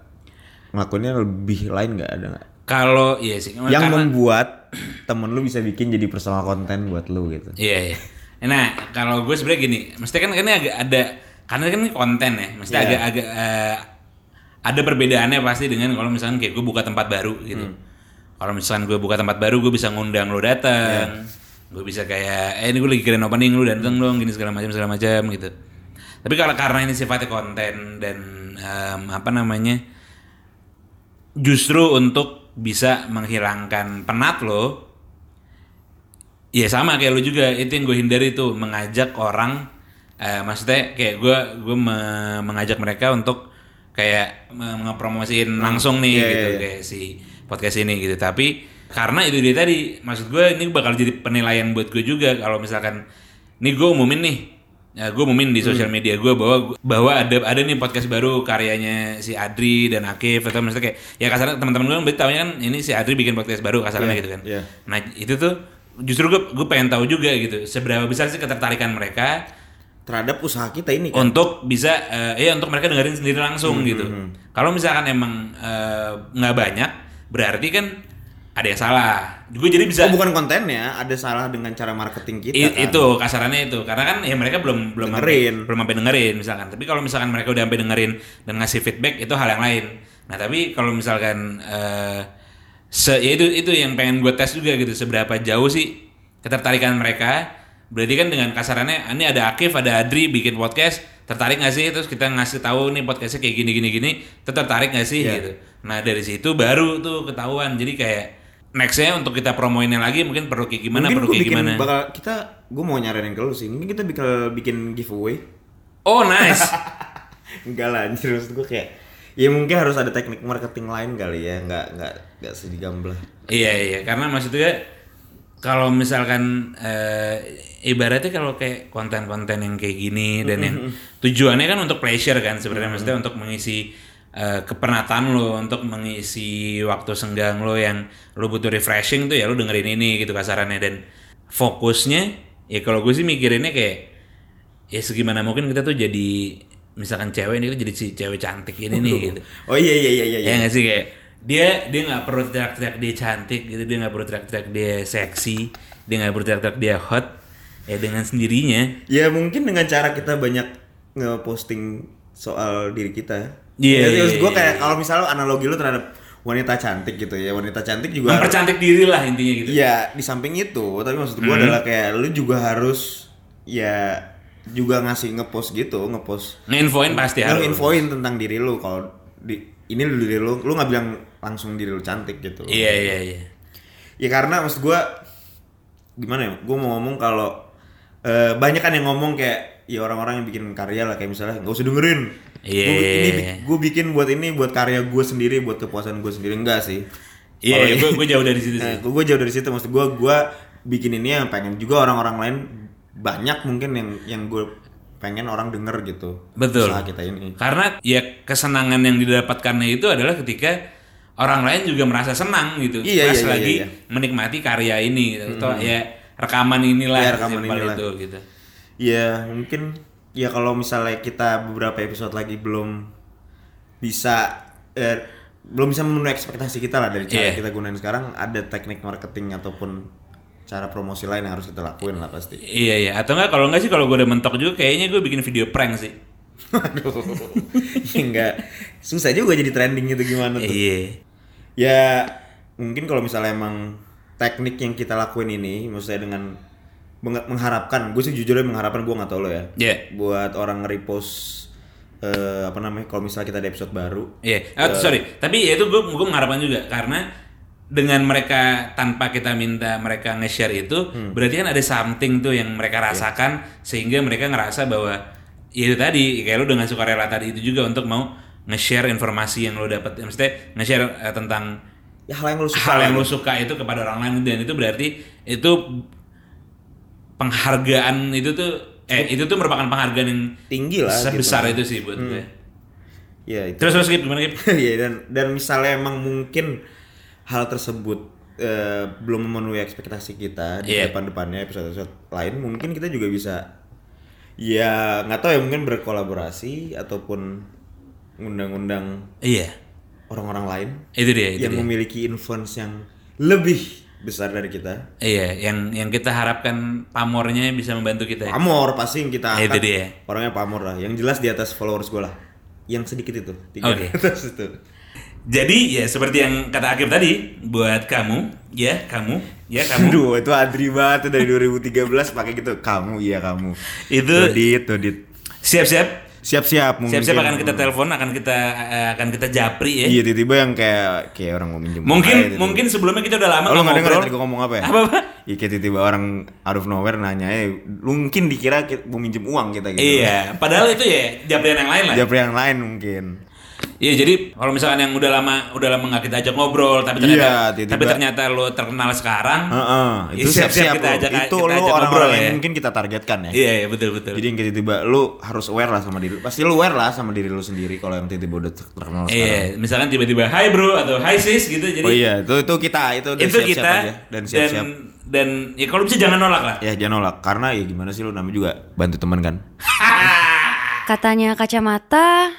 ngelakuinnya lebih lain nggak ada nggak? kalau iya sih Yang karena- membuat temen lu bisa bikin jadi personal konten buat lu gitu. Iya, iya. Nah, kalau gue sebenarnya gini, mesti kan ini agak ada karena kan ini konten ya, mesti Iya. agak agak eh, ada perbedaannya pasti dengan kalau misalkan kayak gue buka tempat baru gitu. Hmm. Kalau misalkan gue buka tempat baru, gue bisa ngundang lo datang. Iya. Gue bisa kayak, eh ini gue lagi kirain opening lu datang dong, gini segala macam segala macam gitu. Tapi kalau karena ini sifatnya konten dan em, apa namanya, justru untuk bisa menghilangkan penat lo, Iya sama kayak lu juga. Itu yang gue hindari tuh mengajak orang eh, maksudnya kayak gue gue me- mengajak mereka untuk kayak ngepromosiin langsung nih iya, gitu iya, iya. kayak si podcast ini gitu. Tapi karena itu dia tadi maksud gue ini bakal jadi penilaian buat gue juga kalau misalkan nih gue umumin nih ya gue umumin di sosial media gue bahwa bahwa ada ada nih podcast baru karyanya si Adri dan Akif atau maksudnya kayak ya kasarnya teman-teman gue berarti tahunya kan ini si Adri bikin podcast baru kasarnya Iya, gitu kan. iya. Nah itu tuh justru gue gue pengen tahu juga gitu seberapa besar sih ketertarikan mereka Terhadap usaha kita ini kan. untuk bisa eh, ya untuk mereka dengerin sendiri Hmm, langsung gitu. Kalau misalkan emang eh, nggak banyak berarti kan ada yang salah. Gue jadi bisa Oh bukan kontennya, ada salah dengan cara marketing kita. I- kan. itu kasarannya itu karena kan ya mereka belum belum Dengerin. sampai, belum sampai dengerin misalkan tapi kalau misalkan mereka udah sampai dengerin dan ngasih feedback itu hal yang lain nah tapi kalau misalkan eh se ya itu itu yang pengen gue tes juga gitu seberapa jauh sih ketertarikan mereka berarti kan dengan kasarannya ini ada Akif ada Adri bikin podcast tertarik gak sih terus kita ngasih tahu nih podcastnya kayak gini gini gini tertarik gak sih Iya. gitu nah dari situ baru tuh ketahuan jadi kayak nextnya untuk kita promoinnya lagi mungkin perlu kayak gimana Mungkin perlu kayak gimana bakal kita gue mau nyaranin ke lu sih. Mungkin kita bikin bikin giveaway. Oh nice. Enggak lah, anjir maksud gue kayak ya mungkin harus ada teknik marketing lain kali ya, nggak nggak nggak sedigamblah. iya iya karena maksudnya kalau misalkan eh, ibaratnya kalau kayak konten-konten yang kayak gini dan yang tujuannya kan untuk pleasure kan sebenarnya maksudnya untuk mengisi eh, kepenatan lo untuk mengisi waktu senggang lo yang lo butuh refreshing tuh ya lo dengerin ini gitu kasarannya. Dan fokusnya ya kalau gue sih mikirinnya kayak ya segimana mungkin kita tuh jadi misalkan cewek ini jadi si cewek cantik ini nih gitu Oh iya iya iya iya. ya nggak sih kayak dia dia nggak perlu teriak-teriak dia cantik gitu dia nggak perlu teriak-teriak dia seksi dia nggak perlu teriak-teriak dia hot ya dengan sendirinya Ya mungkin dengan cara kita banyak nge-posting soal diri kita. Iya, Jadi iya, maksud gue iya, kayak kalau misalnya analogi lu terhadap wanita cantik gitu ya, wanita cantik juga mempercantik diri lah intinya gitu Iya, di samping itu, tapi maksud Hmm. gua adalah kayak lu juga harus ya juga ngasih ngepost gitu, ngepost nginfoin pasti harus infoin tentang diri lu kalau di ini lu diri lu, lu nggak bilang langsung diri lu cantik gitu. iya iya iya Ya karena maksud gua gimana ya? Gua mau ngomong kalau eh, banyak kan yang ngomong kayak ya orang-orang yang bikin karya lah kayak misalnya nggak usah dengerin. Iya, Gua, iya, ini iya. gue bikin buat ini buat karya gue sendiri, buat kepuasan gue sendiri enggak sih. iya iya, ini- gue gue jauh dari situ sih Nah, gue jauh dari situ maksud gue gue bikin ini yang pengen juga orang-orang lain banyak mungkin yang yang gue pengen orang denger gitu Betul. usaha kita ini karena ya kesenangan yang didapatkannya itu adalah ketika orang lain juga merasa senang gitu Iya, pas iya, iya, lagi iya. menikmati karya ini gitu. atau ya rekaman inilah Iya, rekaman inilah. itu gitu ya mungkin ya kalau misalnya kita beberapa episode lagi belum bisa eh, belum bisa memenuhi ekspektasi kita lah dari cara Iya. kita gunain sekarang ada teknik marketing ataupun cara promosi lain yang harus kita lakuin lah pasti. Iya iya. Atau enggak kalau enggak sih kalau gue udah mentok juga kayaknya gue bikin video prank sih. Aduh, enggak susah juga jadi trending itu gimana tuh? Iya. Ya mungkin kalau misalnya emang teknik yang kita lakuin ini, maksudnya dengan meng- mengharapkan, gue sih jujur aja mengharapkan gue nggak tahu lo ya, Iya. buat orang nge-repost eh, apa namanya, kalau misalnya kita ada episode baru, Iya. Ah, sorry. Tapi ya itu gue gue mengharapkan juga karena dengan mereka tanpa kita minta mereka nge-share itu berarti kan ada something tuh yang mereka rasakan sehingga mereka ngerasa bahwa ya itu tadi kayak lu dengan sukarela tadi itu juga untuk mau nge-share informasi yang lo dapat maksudnya nge-share eh, tentang ya hal yang lo suka. hal yang lo suka itu kepada orang lain dan itu berarti itu penghargaan itu tuh eh itu tuh merupakan penghargaan yang tinggi lah. sebesar gitu. itu sih buat gue. Ya itu. Terus terus gimana Gip? Iya dan dan misalnya emang mungkin hal tersebut eh, belum memenuhi ekspektasi kita di Iya. depan-depannya episode-episode lain mungkin kita juga bisa ya nggak tahu ya mungkin berkolaborasi ataupun ngundang-undang Iya. orang-orang lain Itu dia, itu yang dia. memiliki influence yang lebih besar dari kita. Iya, yang yang kita harapkan pamornya bisa membantu kita. ya. Pamor pasti yang kita Itu angkat. dia. Orangnya pamor lah. Yang jelas di atas followers gue lah. Yang sedikit itu. Tiga di atas itu. Jadi ya seperti yang kata Akif tadi, buat kamu, ya kamu, ya kamu. Aduh, itu adri banget dari 2013 pakai gitu. Kamu iya kamu. Itu- Dodit, Dodit. Siap-siap, Siap-siap mungkin. siap-siap akan kita telepon, akan kita eh, akan kita japri ya. Iya, tiba-tiba yang kayak kayak orang mau minjem. Mungkin gitu. mungkin sebelumnya kita udah lama Oh, nggak denger ya tadi gua ngomong apa ya? Apa apa? Iya, kayak tiba-tiba orang out of nowhere nanya, lu mungkin dikira kita mau minjem uang kita gitu. Iya, padahal itu ya japrian yang lain lah. Japri yang lain mungkin. Iya jadi kalau misalkan yang udah lama udah lama nggak kita ajak ngobrol tapi Iya, ternyata tiba-tiba- tapi ternyata lo terkenal sekarang. Heeh, Ya, itu siap-siap siap-siap kita lo. ajak- Itu kita lo ajak orang-orang ngobrol yang ya. mungkin kita targetkan ya. Iya, iya betul betul. Jadi yang tiba-tiba lu harus aware lah sama diri. Pasti lu aware lah sama diri lu sendiri kalau yang tiba-tiba udah terkenal sekarang. Iya, misalkan tiba-tiba hai bro atau hai sis gitu jadi Oh iya, itu itu kita itu udah itu siap-siap kita aja dan siap-siap. dan ya kalau bisa jangan nolak lah. Ya jangan nolak karena ya gimana sih lu namanya juga bantu teman kan. Katanya kacamata,